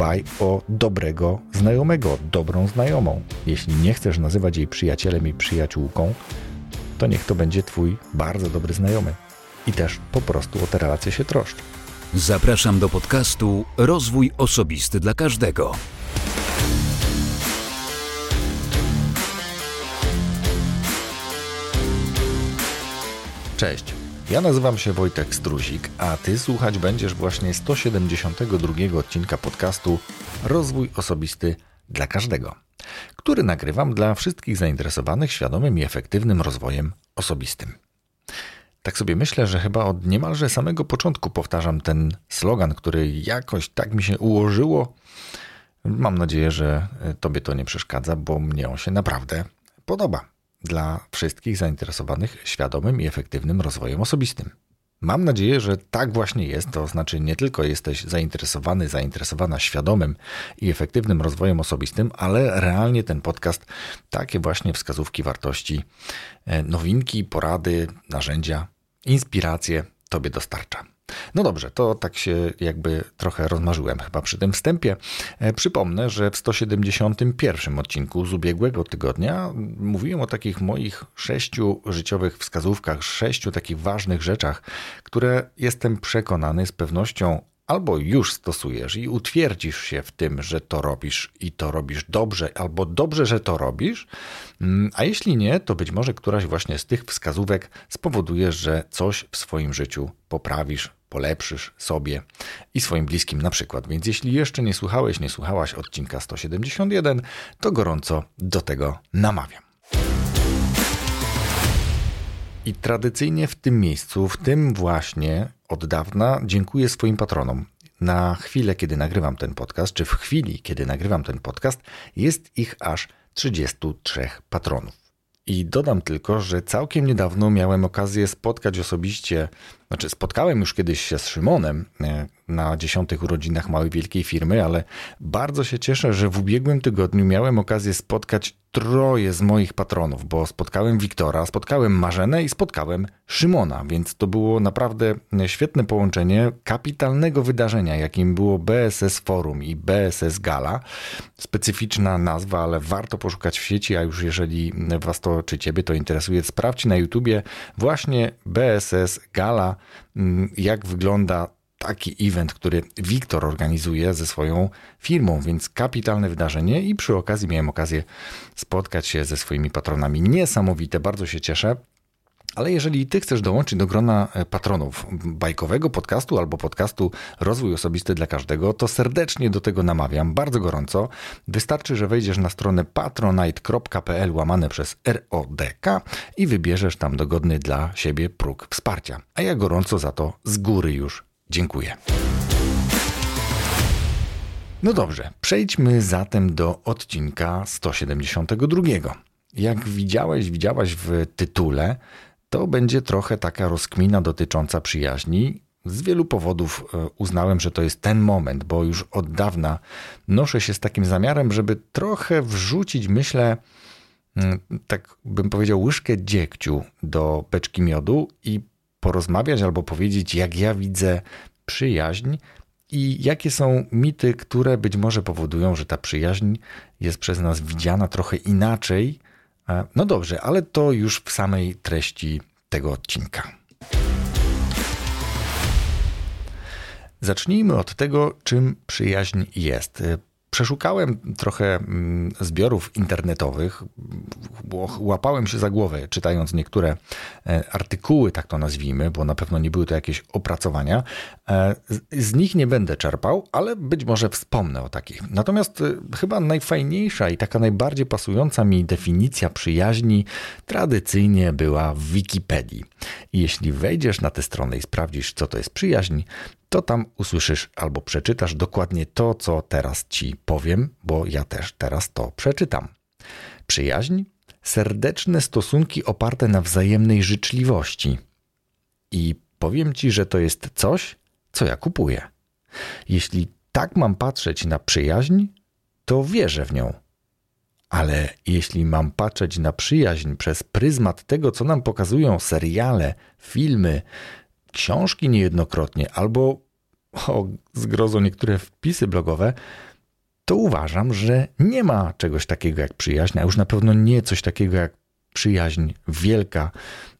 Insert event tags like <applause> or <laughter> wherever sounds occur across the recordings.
dbaj o dobrego znajomego, dobrą znajomą. Jeśli nie chcesz nazywać jej przyjacielem i przyjaciółką, to niech to będzie twój bardzo dobry znajomy. I też po prostu o te relacje się troszcz. Zapraszam do podcastu Rozwój Osobisty dla Każdego. Cześć. Ja nazywam się Wojtek Struzik, a ty słuchać będziesz właśnie 172 odcinka podcastu Rozwój Osobisty dla Każdego, który nagrywam dla wszystkich zainteresowanych świadomym i efektywnym rozwojem osobistym. Tak sobie myślę, że chyba od niemalże samego początku powtarzam ten slogan, który jakoś tak mi się ułożyło. Mam nadzieję, że Tobie to nie przeszkadza, bo mnie on się naprawdę podoba dla wszystkich zainteresowanych świadomym i efektywnym rozwojem osobistym. Mam nadzieję, że tak właśnie jest, to znaczy nie tylko jesteś zainteresowany, zainteresowana świadomym i efektywnym rozwojem osobistym, ale realnie ten podcast takie właśnie wskazówki wartości, e, nowinki, porady, narzędzia, inspiracje Tobie dostarcza. No dobrze, to tak się jakby trochę rozmarzyłem chyba przy tym wstępie. E, przypomnę, że w 171 odcinku z ubiegłego tygodnia mówiłem o takich moich sześciu życiowych wskazówkach, sześciu takich ważnych rzeczach, które jestem przekonany z pewnością albo już stosujesz i utwierdzisz się w tym, że to robisz i to robisz dobrze, albo dobrze, że to robisz, mm, a jeśli nie, to być może któraś właśnie z tych wskazówek spowoduje, że coś w swoim życiu poprawisz, polepszysz sobie i swoim bliskim na przykład. Więc jeśli jeszcze nie słuchałeś, nie słuchałaś odcinka 171, to gorąco do tego namawiam. I tradycyjnie w tym miejscu, w tym właśnie od dawna dziękuję swoim patronom. Na chwilę, kiedy nagrywam ten podcast, czy w chwili, kiedy nagrywam ten podcast, jest ich aż 33 patronów. I dodam tylko, że całkiem niedawno miałem okazję spotkać osobiście, znaczy spotkałem już kiedyś się z Szymonem e, na dziesiątych urodzinach małej wielkiej firmy, ale bardzo się cieszę, że w ubiegłym tygodniu miałem okazję spotkać troje z moich patronów, bo spotkałem Wiktora, spotkałem Marzenę i spotkałem Szymona, więc to było naprawdę świetne połączenie kapitalnego wydarzenia, jakim było BSS Forum i BSS Gala. Specyficzna nazwa, ale warto poszukać w sieci, a już jeżeli Was to czy Ciebie to interesuje, sprawdź na YouTubie właśnie BSS Gala, mm, jak wygląda taki event, który Wiktor organizuje ze swoją firmą, więc kapitalne wydarzenie i przy okazji miałem okazję spotkać się ze swoimi patronami. Niesamowite, bardzo się cieszę. Ale jeżeli ty chcesz dołączyć do grona e, patronów bajkowego podcastu albo podcastu Rozwój Osobisty dla Każdego, to serdecznie do tego namawiam, bardzo gorąco. Wystarczy, że wejdziesz na stronę patronite.pl łamane przez RODK i wybierzesz tam dogodny dla siebie próg wsparcia. A ja gorąco za to z góry już Dziękuję. No dobrze, przejdźmy zatem do odcinka 172. Jak widziałeś, widziałaś w tytule, to będzie trochę taka rozkmina dotycząca przyjaźni. Z wielu powodów e, uznałem, że to jest ten moment, bo już od dawna noszę się z takim zamiarem, żeby trochę wrzucić, myślę, mm, tak bym powiedział, łyżkę dziegciu do beczki miodu i porozmawiać albo powiedzieć, jak ja widzę przyjaźń i jakie są mity, które być może powodują, że ta przyjaźń jest przez nas widziana trochę inaczej. E, no dobrze, ale to już w samej treści tego odcinka. Zacznijmy od tego, czym przyjaźń jest. Przeszukałem trochę mm, zbiorów internetowych, łapałem się za głowę czytając niektóre e, artykuły, tak to nazwijmy, bo na pewno nie były to jakieś opracowania. E, z nich nie będę czerpał, ale być może wspomnę o takich. Natomiast e, chyba najfajniejsza i taka najbardziej pasująca mi definicja przyjaźni tradycyjnie była w Wikipedii. Jeśli wejdziesz na tę stronę i sprawdzisz, co to jest przyjaźń, to tam usłyszysz albo przeczytasz dokładnie to, co teraz ci powiem, bo ja też teraz to przeczytam. Przyjaźń, serdeczne stosunki oparte na wzajemnej życzliwości. I powiem ci, że to jest coś, co ja kupuję. Jeśli tak mam patrzeć na przyjaźń, to wierzę w nią. Ale jeśli mam patrzeć na przyjaźń przez pryzmat tego, co nam pokazują seriale, filmy, książki niejednokrotnie albo o zgrozo niektóre wpisy blogowe, to uważam, że nie ma czegoś takiego jak przyjaźń, a już na pewno nie coś takiego jak przyjaźń wielka,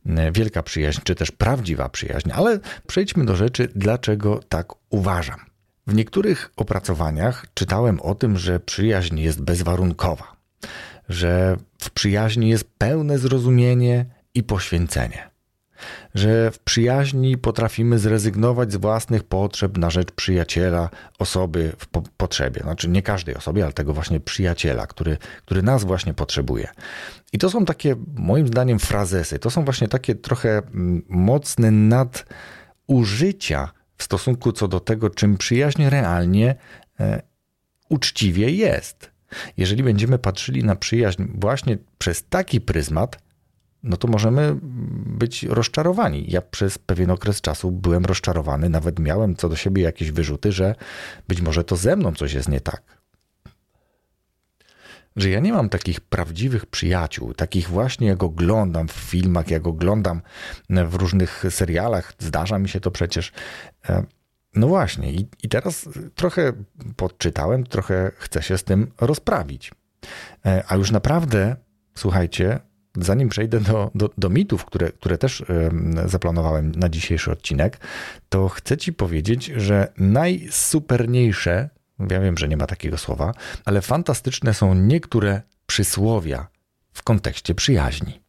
e, wielka przyjaźń, czy też prawdziwa przyjaźń. Ale przejdźmy do rzeczy, dlaczego tak uważam. W niektórych opracowaniach czytałem o tym, że przyjaźń jest bezwarunkowa, że w przyjaźni jest pełne zrozumienie i poświęcenie, że w przyjaźni potrafimy zrezygnować z własnych potrzeb na rzecz przyjaciela, osoby w po potrzebie. Znaczy nie każdej osobie, ale tego właśnie przyjaciela, który, który nas właśnie potrzebuje. I to są takie, moim zdaniem, frazesy. To są właśnie takie trochę mm, mocne nadużycia w stosunku co do tego, czym przyjaźń realnie e, uczciwie jest. Jeżeli będziemy patrzyli na przyjaźń właśnie przez taki pryzmat, no to możemy być rozczarowani. Ja przez pewien okres czasu byłem rozczarowany, nawet miałem co do siebie jakieś wyrzuty, że być może to ze mną coś jest nie tak że ja nie mam takich prawdziwych przyjaciół, takich właśnie jak oglądam w filmach, jak oglądam w różnych serialach, zdarza mi się to przecież. E, no właśnie, i, i teraz trochę podczytałem, trochę chcę się z tym rozprawić. E, a już naprawdę, słuchajcie, zanim przejdę do, do, do mitów, które, które też zaplanowałem na dzisiejszy odcinek, to chcę Ci powiedzieć, że najsuperniejsze ja wiem, że nie ma takiego słowa, ale fantastyczne są niektóre przysłowia w kontekście przyjaźni.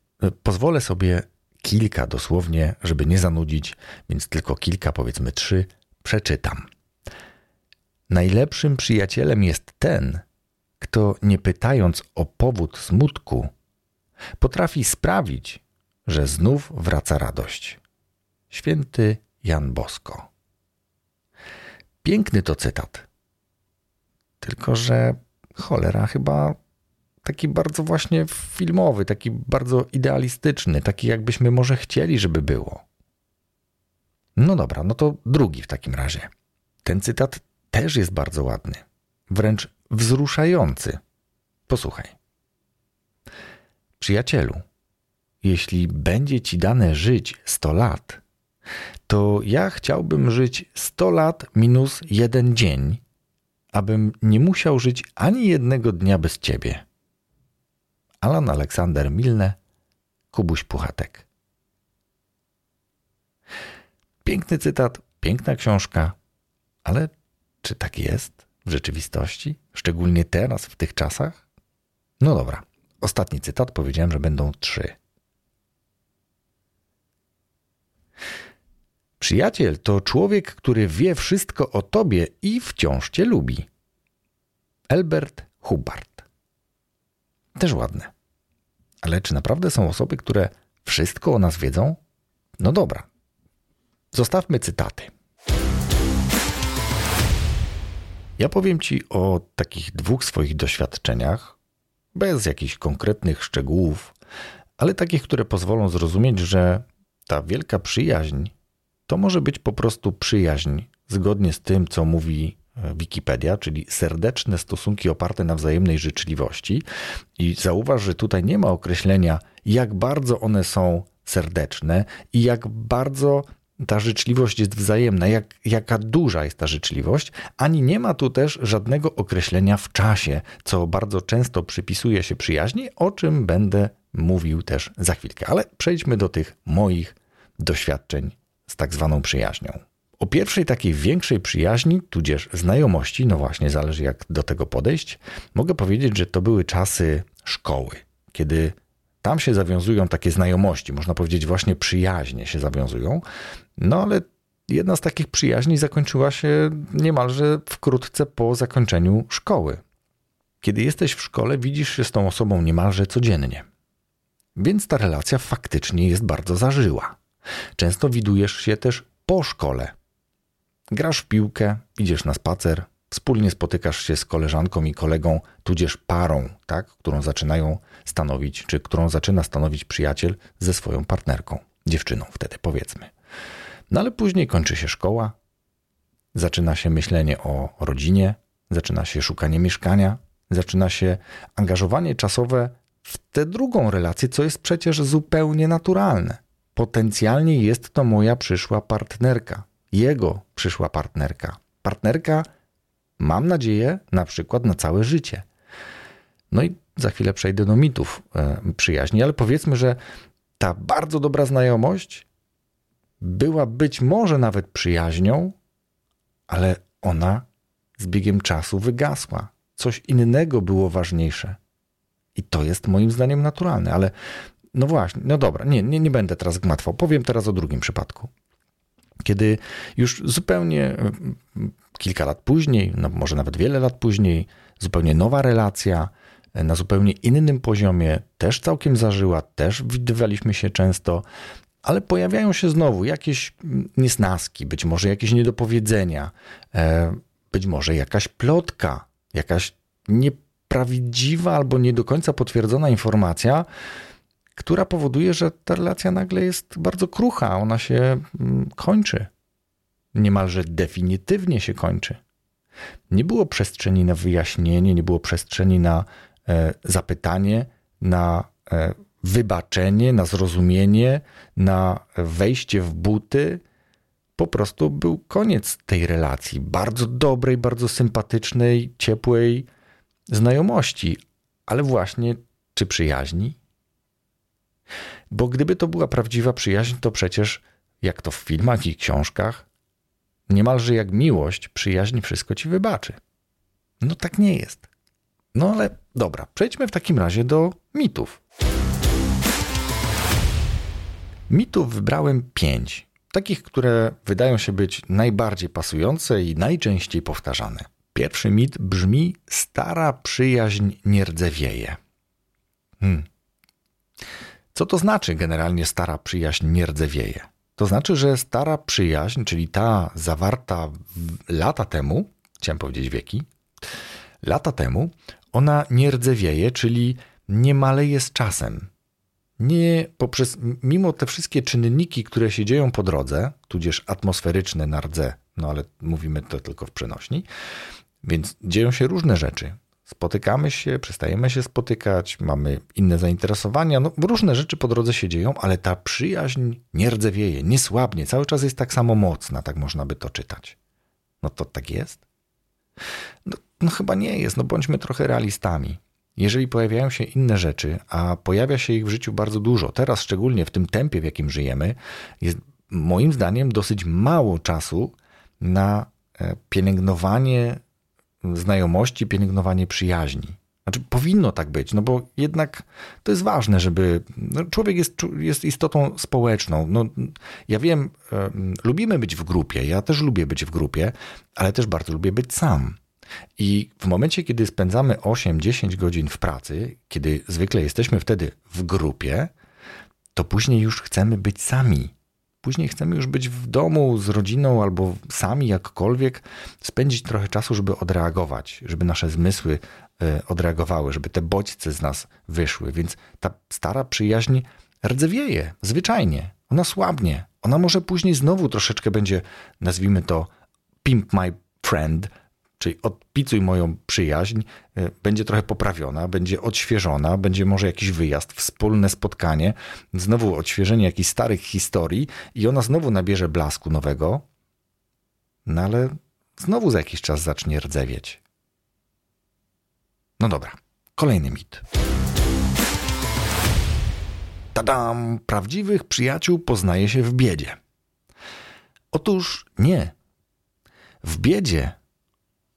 Pozwolę sobie kilka dosłownie, żeby nie zanudzić, więc tylko kilka, powiedzmy trzy, przeczytam. Najlepszym przyjacielem jest ten, kto nie pytając o powód smutku, potrafi sprawić, że znów wraca radość. Święty Jan Bosko. Piękny to cytat. Tylko, że cholera chyba taki bardzo właśnie filmowy, taki bardzo idealistyczny, taki jakbyśmy może chcieli, żeby było. No dobra, no to drugi w takim razie. Ten cytat też jest bardzo ładny, wręcz wzruszający. Posłuchaj. Przyjacielu, jeśli będzie ci dane żyć 100 lat, to ja chciałbym żyć 100 lat minus jeden dzień abym nie musiał żyć ani jednego dnia bez ciebie. Alan Aleksander Milne, Kubuś Puchatek. Piękny cytat, piękna książka, ale czy tak jest w rzeczywistości, szczególnie teraz, w tych czasach? No dobra, ostatni cytat, powiedziałem, że będą trzy. Przyjaciel to człowiek, który wie wszystko o tobie i wciąż cię lubi. Elbert Hubbard. Też ładne. Ale czy naprawdę są osoby, które wszystko o nas wiedzą? No dobra. Zostawmy cytaty. Ja powiem Ci o takich dwóch swoich doświadczeniach, bez jakichś konkretnych szczegółów, ale takich, które pozwolą zrozumieć, że ta wielka przyjaźń to może być po prostu przyjaźń, zgodnie z tym, co mówi e, Wikipedia, czyli serdeczne stosunki oparte na wzajemnej życzliwości. I zauważ, że tutaj nie ma określenia, jak bardzo one są serdeczne i jak bardzo ta życzliwość jest wzajemna, jak, jaka duża jest ta życzliwość, ani nie ma tu też żadnego określenia w czasie, co bardzo często przypisuje się przyjaźni, o czym będę mówił też za chwilkę. Ale przejdźmy do tych moich doświadczeń z tak zwaną przyjaźnią. O pierwszej takiej większej przyjaźni, tudzież znajomości, no właśnie, zależy jak do tego podejść, mogę powiedzieć, że to były czasy szkoły, kiedy tam się zawiązują takie znajomości, można powiedzieć właśnie przyjaźnie się zawiązują, no ale jedna z takich przyjaźni zakończyła się niemalże wkrótce po zakończeniu szkoły. Kiedy jesteś w szkole, widzisz się z tą osobą niemalże codziennie. Więc ta relacja faktycznie jest bardzo zażyła. Często widujesz się też po szkole. Grasz w piłkę, idziesz na spacer, wspólnie spotykasz się z koleżanką i kolegą, tudzież parą, tak, którą zaczynają stanowić, czy którą zaczyna stanowić przyjaciel ze swoją partnerką, dziewczyną wtedy powiedzmy. No ale później kończy się szkoła, zaczyna się myślenie o rodzinie, zaczyna się szukanie mieszkania, zaczyna się angażowanie czasowe w tę drugą relację, co jest przecież zupełnie naturalne potencjalnie jest to moja przyszła partnerka, jego przyszła partnerka. Partnerka Mam nadzieję, na przykład na całe życie. No i za chwilę przejdę do mitów e, przyjaźni, ale powiedzmy, że ta bardzo dobra znajomość była być może nawet przyjaźnią, ale ona z biegiem czasu wygasła. Coś innego było ważniejsze. I to jest moim zdaniem naturalne, ale no właśnie, no dobra, nie, nie, nie będę teraz gmatwał. Powiem teraz o drugim przypadku. Kiedy już zupełnie e, kilka lat później, no może nawet wiele lat później, zupełnie nowa relacja, e, na zupełnie innym poziomie, też całkiem zażyła, też widywaliśmy się często, ale pojawiają się znowu jakieś niesnaski, być może jakieś niedopowiedzenia, e, być może jakaś plotka, jakaś nieprawdziwa albo nie do końca potwierdzona informacja, która powoduje, że ta relacja nagle jest bardzo krucha, ona się mm, kończy. Niemalże definitywnie się kończy. Nie było przestrzeni na wyjaśnienie, nie było przestrzeni na e, zapytanie, na e, wybaczenie, na zrozumienie, na wejście w buty. Po prostu był koniec tej relacji. Bardzo dobrej, bardzo sympatycznej, ciepłej znajomości, ale właśnie czy przyjaźni? Bo gdyby to była prawdziwa przyjaźń, to przecież, jak to w filmach i książkach, niemalże jak miłość, przyjaźń wszystko ci wybaczy. No tak nie jest. No ale dobra, przejdźmy w takim razie do mitów. Mitów wybrałem pięć. Takich, które wydają się być najbardziej pasujące i najczęściej powtarzane. Pierwszy mit brzmi: Stara przyjaźń nie rdzewieje. Hmm. Co to znaczy generalnie stara przyjaźń nie rdzewieje? To znaczy, że stara przyjaźń, czyli ta zawarta lata temu, chciałem powiedzieć wieki, lata temu, ona nie rdzewieje, czyli nie maleje z czasem. Nie poprzez, mimo te wszystkie czynniki, które się dzieją po drodze, tudzież atmosferyczne na rdze, no ale mówimy to tylko w przenośni, więc dzieją się różne rzeczy spotykamy się, przestajemy się spotykać, mamy inne zainteresowania, no, różne rzeczy po drodze się dzieją, ale ta przyjaźń nie rdzewieje, nie słabnie, cały czas jest tak samo mocna, tak można by to czytać. No to tak jest? No, no chyba nie jest, no bądźmy trochę realistami. Jeżeli pojawiają się inne rzeczy, a pojawia się ich w życiu bardzo dużo, teraz szczególnie w tym tempie, w jakim żyjemy, jest moim zdaniem dosyć mało czasu na e, pielęgnowanie znajomości, pielęgnowanie przyjaźni. Znaczy, powinno tak być, no bo jednak to jest ważne, żeby. No człowiek jest, jest istotą społeczną. No, ja wiem, lubimy być w grupie, ja też lubię być w grupie, ale też bardzo lubię być sam. I w momencie, kiedy spędzamy 8-10 godzin w pracy, kiedy zwykle jesteśmy wtedy w grupie, to później już chcemy być sami. Później chcemy już być w domu z rodziną albo sami jakkolwiek, spędzić trochę czasu, żeby odreagować, żeby nasze zmysły e, odreagowały, żeby te bodźce z nas wyszły. Więc ta stara przyjaźń rdzewieje, zwyczajnie. Ona słabnie. Ona może później znowu troszeczkę będzie, nazwijmy to, pimp my friend, czyli odpicuj moją przyjaźń, y, będzie trochę poprawiona, będzie odświeżona, będzie może jakiś wyjazd, wspólne spotkanie, znowu odświeżenie jakichś starych historii i ona znowu nabierze blasku nowego, no ale znowu za jakiś czas zacznie rdzewieć. No dobra, kolejny mit. Tadam! Prawdziwych przyjaciół poznaje się w biedzie. Otóż nie. W biedzie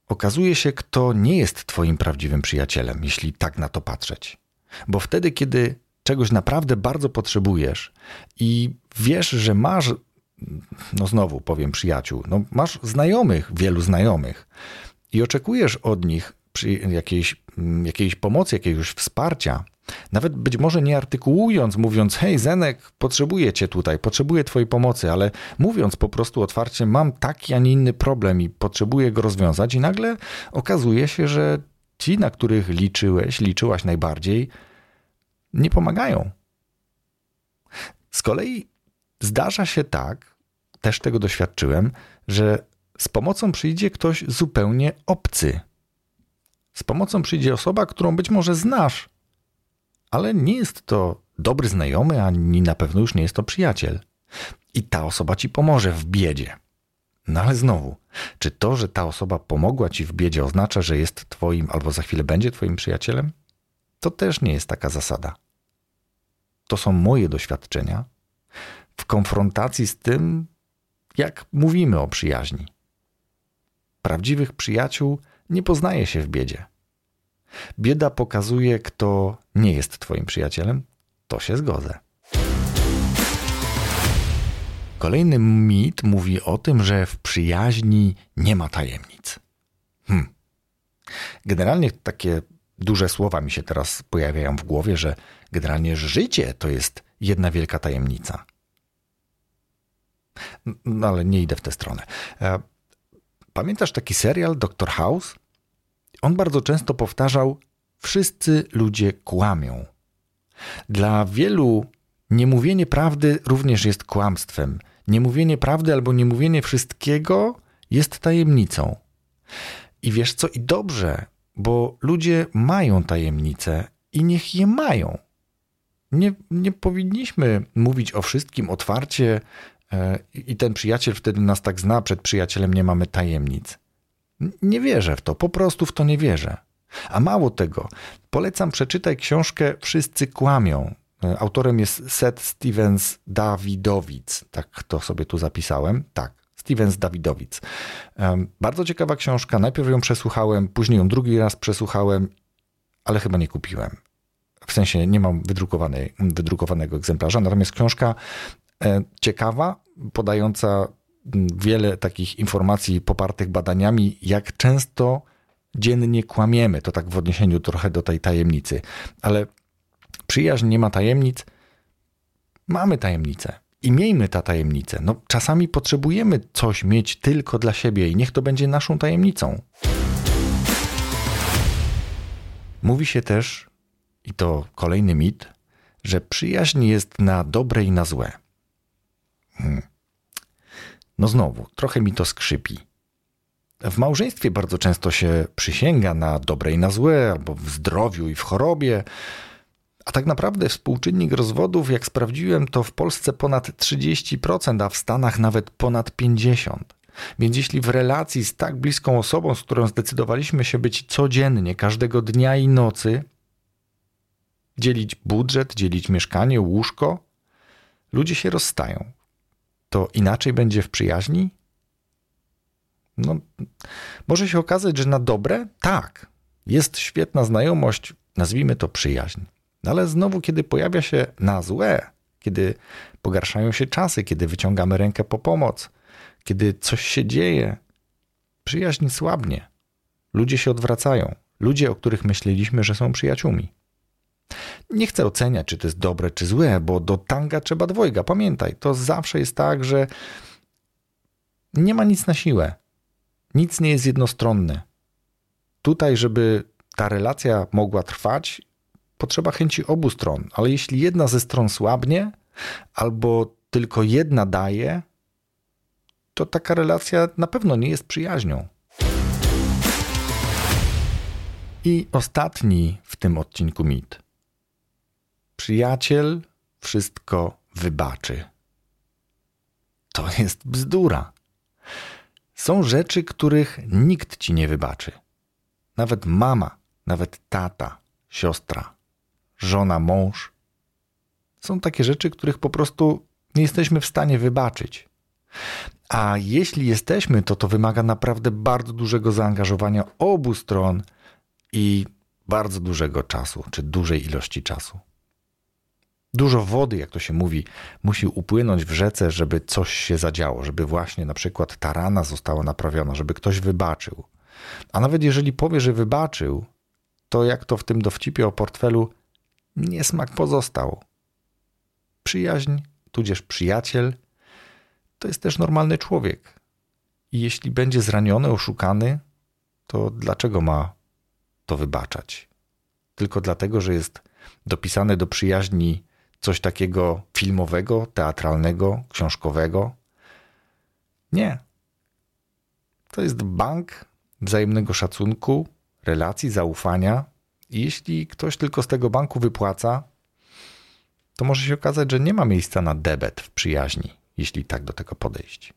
okazuje się, kto nie jest Twoim prawdziwym przyjacielem, jeśli tak na to patrzeć. Bo wtedy, kiedy czegoś naprawdę bardzo potrzebujesz i wiesz, że masz, no znowu powiem przyjaciół, no masz znajomych, wielu znajomych i oczekujesz od nich jakiejś, jakiejś pomocy, jakiegoś wsparcia, nawet być może nie artykułując, mówiąc, hej Zenek, potrzebuję cię tutaj, potrzebuję twojej pomocy, ale mówiąc po prostu otwarcie, mam taki, a nie inny problem i potrzebuję go rozwiązać i nagle okazuje się, że ci, na których liczyłeś, liczyłaś najbardziej, nie pomagają. Z kolei zdarza się tak, też tego doświadczyłem, że z pomocą przyjdzie ktoś zupełnie obcy. Z pomocą przyjdzie osoba, którą być może znasz, ale nie jest to dobry znajomy, ani na pewno już nie jest to przyjaciel. I ta osoba ci pomoże w biedzie. No ale znowu, czy to, że ta osoba pomogła ci w biedzie, oznacza, że jest twoim albo za chwilę będzie twoim przyjacielem? To też nie jest taka zasada. To są moje doświadczenia w konfrontacji z tym, jak mówimy o przyjaźni. Prawdziwych przyjaciół nie poznaje się w biedzie. Bieda pokazuje, kto nie jest Twoim przyjacielem, to się zgodzę. Kolejny mit mówi o tym, że w przyjaźni nie ma tajemnic. Hmm. Generalnie takie duże słowa mi się teraz pojawiają w głowie, że generalnie życie to jest jedna wielka tajemnica. No ale nie idę w tę stronę. E, pamiętasz taki serial Dr. House? On bardzo często powtarzał: Wszyscy ludzie kłamią. Dla wielu niemówienie prawdy również jest kłamstwem. Niemówienie prawdy albo niemówienie wszystkiego jest tajemnicą. I wiesz co? I dobrze, bo ludzie mają tajemnice i niech je mają. Nie, nie powinniśmy mówić o wszystkim otwarcie, e, i ten przyjaciel wtedy nas tak zna, przed przyjacielem nie mamy tajemnic. Nie wierzę w to, po prostu w to nie wierzę. A mało tego, polecam przeczytaj książkę Wszyscy kłamią. E, autorem jest Seth Stevens Dawidowic. Tak to sobie tu zapisałem. Tak, Stevens Dawidowic. Bardzo ciekawa książka. Najpierw ją przesłuchałem, później ją drugi raz przesłuchałem, ale chyba nie kupiłem. W sensie nie mam wydrukowanego egzemplarza. Natomiast książka e, ciekawa, podająca wiele takich informacji popartych badaniami, jak często dziennie kłamiemy. To tak w odniesieniu trochę do tej tajemnicy. Ale przyjaźń nie ma tajemnic. Mamy tajemnicę. I miejmy ta tajemnicę. No, czasami potrzebujemy coś mieć tylko dla siebie i niech to będzie naszą tajemnicą. Mówi się też, i to kolejny mit, że przyjaźń jest na dobre i na złe. Hmm. No znowu, trochę mi to skrzypi. W małżeństwie bardzo często się przysięga na dobre i na złe, albo w zdrowiu i w chorobie. A tak naprawdę współczynnik rozwodów, jak sprawdziłem, to w Polsce ponad 30%, a w Stanach nawet ponad 50%. Więc jeśli w relacji z tak bliską osobą, z którą zdecydowaliśmy się być codziennie, każdego dnia i nocy, dzielić budżet, dzielić mieszkanie, łóżko, ludzie się rozstają to inaczej będzie w przyjaźni? No, może się okazać, że na dobre tak, jest świetna znajomość, nazwijmy to przyjaźń. No ale znowu, kiedy pojawia się na złe, kiedy pogarszają się czasy, kiedy wyciągamy rękę po pomoc, kiedy coś się dzieje, przyjaźń słabnie. Ludzie się odwracają. Ludzie, o których myśleliśmy, że są przyjaciółmi. Nie chcę oceniać, czy to jest dobre, czy złe, bo do tanga trzeba dwojga. Pamiętaj, to zawsze jest tak, że nie ma nic na siłę. Nic nie jest jednostronne. Tutaj, żeby ta relacja mogła trwać, potrzeba chęci obu stron, ale jeśli jedna ze stron słabnie, albo tylko jedna daje, to taka relacja na pewno nie jest przyjaźnią. I ostatni w tym odcinku mit. Przyjaciel wszystko wybaczy. To jest bzdura. Są rzeczy, których nikt ci nie wybaczy. Nawet mama, nawet tata, siostra, żona, mąż. Są takie rzeczy, których po prostu nie jesteśmy w stanie wybaczyć. A jeśli jesteśmy, to to wymaga naprawdę bardzo dużego zaangażowania obu stron i bardzo dużego czasu, czy dużej ilości czasu. Dużo wody, jak to się mówi, musi upłynąć w rzece, żeby coś się zadziało, żeby właśnie na przykład ta rana została naprawiona, żeby ktoś wybaczył. A nawet jeżeli powie, że wybaczył, to jak to w tym dowcipie o portfelu, niesmak pozostał. Przyjaźń, tudzież przyjaciel, to jest też normalny człowiek. I jeśli będzie zraniony, oszukany, to dlaczego ma to wybaczać? Tylko dlatego, że jest dopisany do przyjaźni coś takiego filmowego, teatralnego, książkowego. Nie. To jest bank wzajemnego szacunku, relacji, zaufania. Jeśli ktoś tylko z tego banku wypłaca, to może się okazać, że nie ma miejsca na debet w przyjaźni, jeśli tak do tego podejść.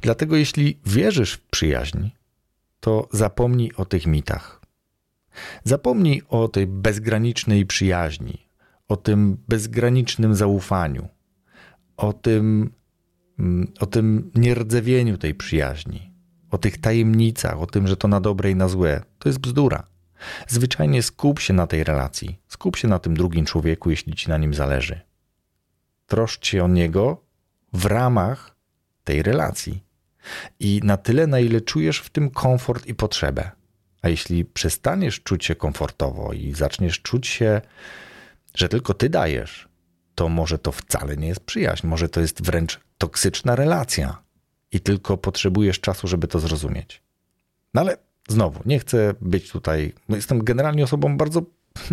Dlatego jeśli wierzysz w przyjaźń, to zapomnij o tych mitach. Zapomnij o tej bezgranicznej przyjaźni, o tym bezgranicznym zaufaniu, o tym, mm, o tym nierdzewieniu tej przyjaźni, o tych tajemnicach, o tym, że to na dobre i na złe. To jest bzdura. Zwyczajnie skup się na tej relacji, skup się na tym drugim człowieku, jeśli ci na nim zależy. Troszcz się o niego w ramach tej relacji i na tyle, na ile czujesz w tym komfort i potrzebę. A jeśli przestaniesz czuć się komfortowo i zaczniesz czuć się, że tylko ty dajesz, to może to wcale nie jest przyjaźń, może to jest wręcz toksyczna relacja i tylko potrzebujesz czasu, żeby to zrozumieć. No ale znowu, nie chcę być tutaj. No jestem generalnie osobą bardzo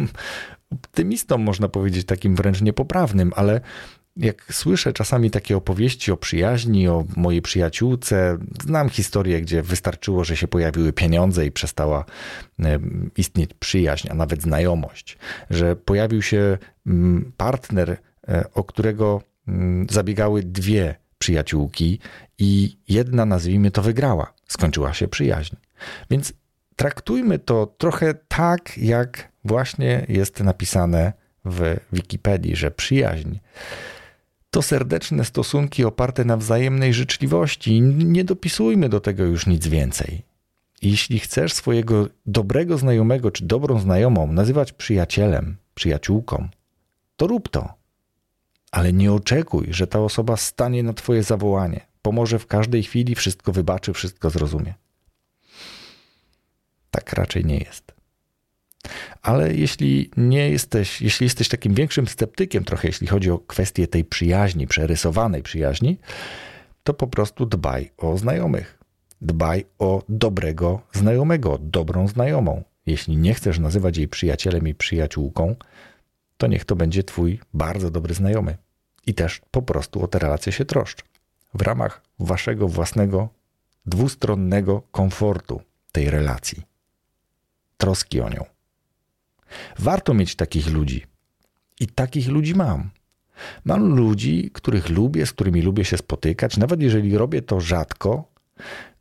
<laughs> optymistą, można powiedzieć, takim wręcz niepoprawnym, ale jak słyszę czasami takie opowieści o przyjaźni, o mojej przyjaciółce, znam historię, gdzie wystarczyło, że się pojawiły pieniądze i przestała istnieć przyjaźń, a nawet znajomość, że pojawił się mm, partner, e, o którego mm, zabiegały dwie przyjaciółki i jedna, nazwijmy to, wygrała. Skończyła się przyjaźń. Więc traktujmy to trochę tak, jak właśnie jest napisane w Wikipedii, że przyjaźń to serdeczne stosunki oparte na wzajemnej życzliwości. Nie dopisujmy do tego już nic więcej. Jeśli chcesz swojego dobrego znajomego czy dobrą znajomą nazywać przyjacielem, przyjaciółką, to rób to. Ale nie oczekuj, że ta osoba stanie na Twoje zawołanie, pomoże w każdej chwili, wszystko wybaczy, wszystko zrozumie. Tak raczej nie jest. Ale jeśli nie jesteś, jeśli jesteś takim większym sceptykiem trochę, jeśli chodzi o kwestię tej przyjaźni, przerysowanej przyjaźni, to po prostu dbaj o znajomych. Dbaj o dobrego znajomego, dobrą znajomą. Jeśli nie chcesz nazywać jej przyjacielem i przyjaciółką, to niech to będzie twój bardzo dobry znajomy. I też po prostu o tę relację się troszcz. W ramach waszego własnego dwustronnego komfortu tej relacji. Troski o nią. Warto mieć takich ludzi. I takich ludzi mam. Mam ludzi, których lubię, z którymi lubię się spotykać. Nawet jeżeli robię to rzadko,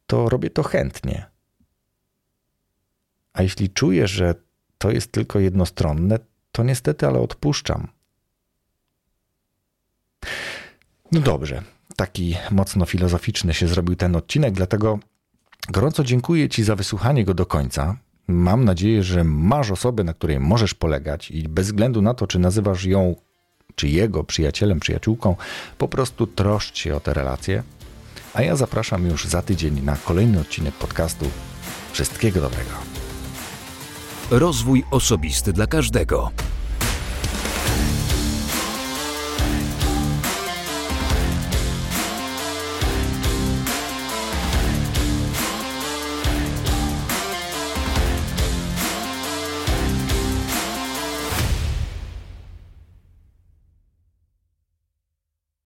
to robię to chętnie. A jeśli czuję, że to jest tylko jednostronne, to niestety, ale odpuszczam. No dobrze, taki mocno filozoficzny się zrobił ten odcinek, dlatego gorąco dziękuję Ci za wysłuchanie go do końca. Mam nadzieję, że masz osobę, na której możesz polegać i bez względu na to, czy nazywasz ją, czy jego przyjacielem, przyjaciółką, po prostu troszcz się o te relacje. A ja zapraszam już za tydzień na kolejny odcinek podcastu. Wszystkiego dobrego. Rozwój osobisty dla każdego.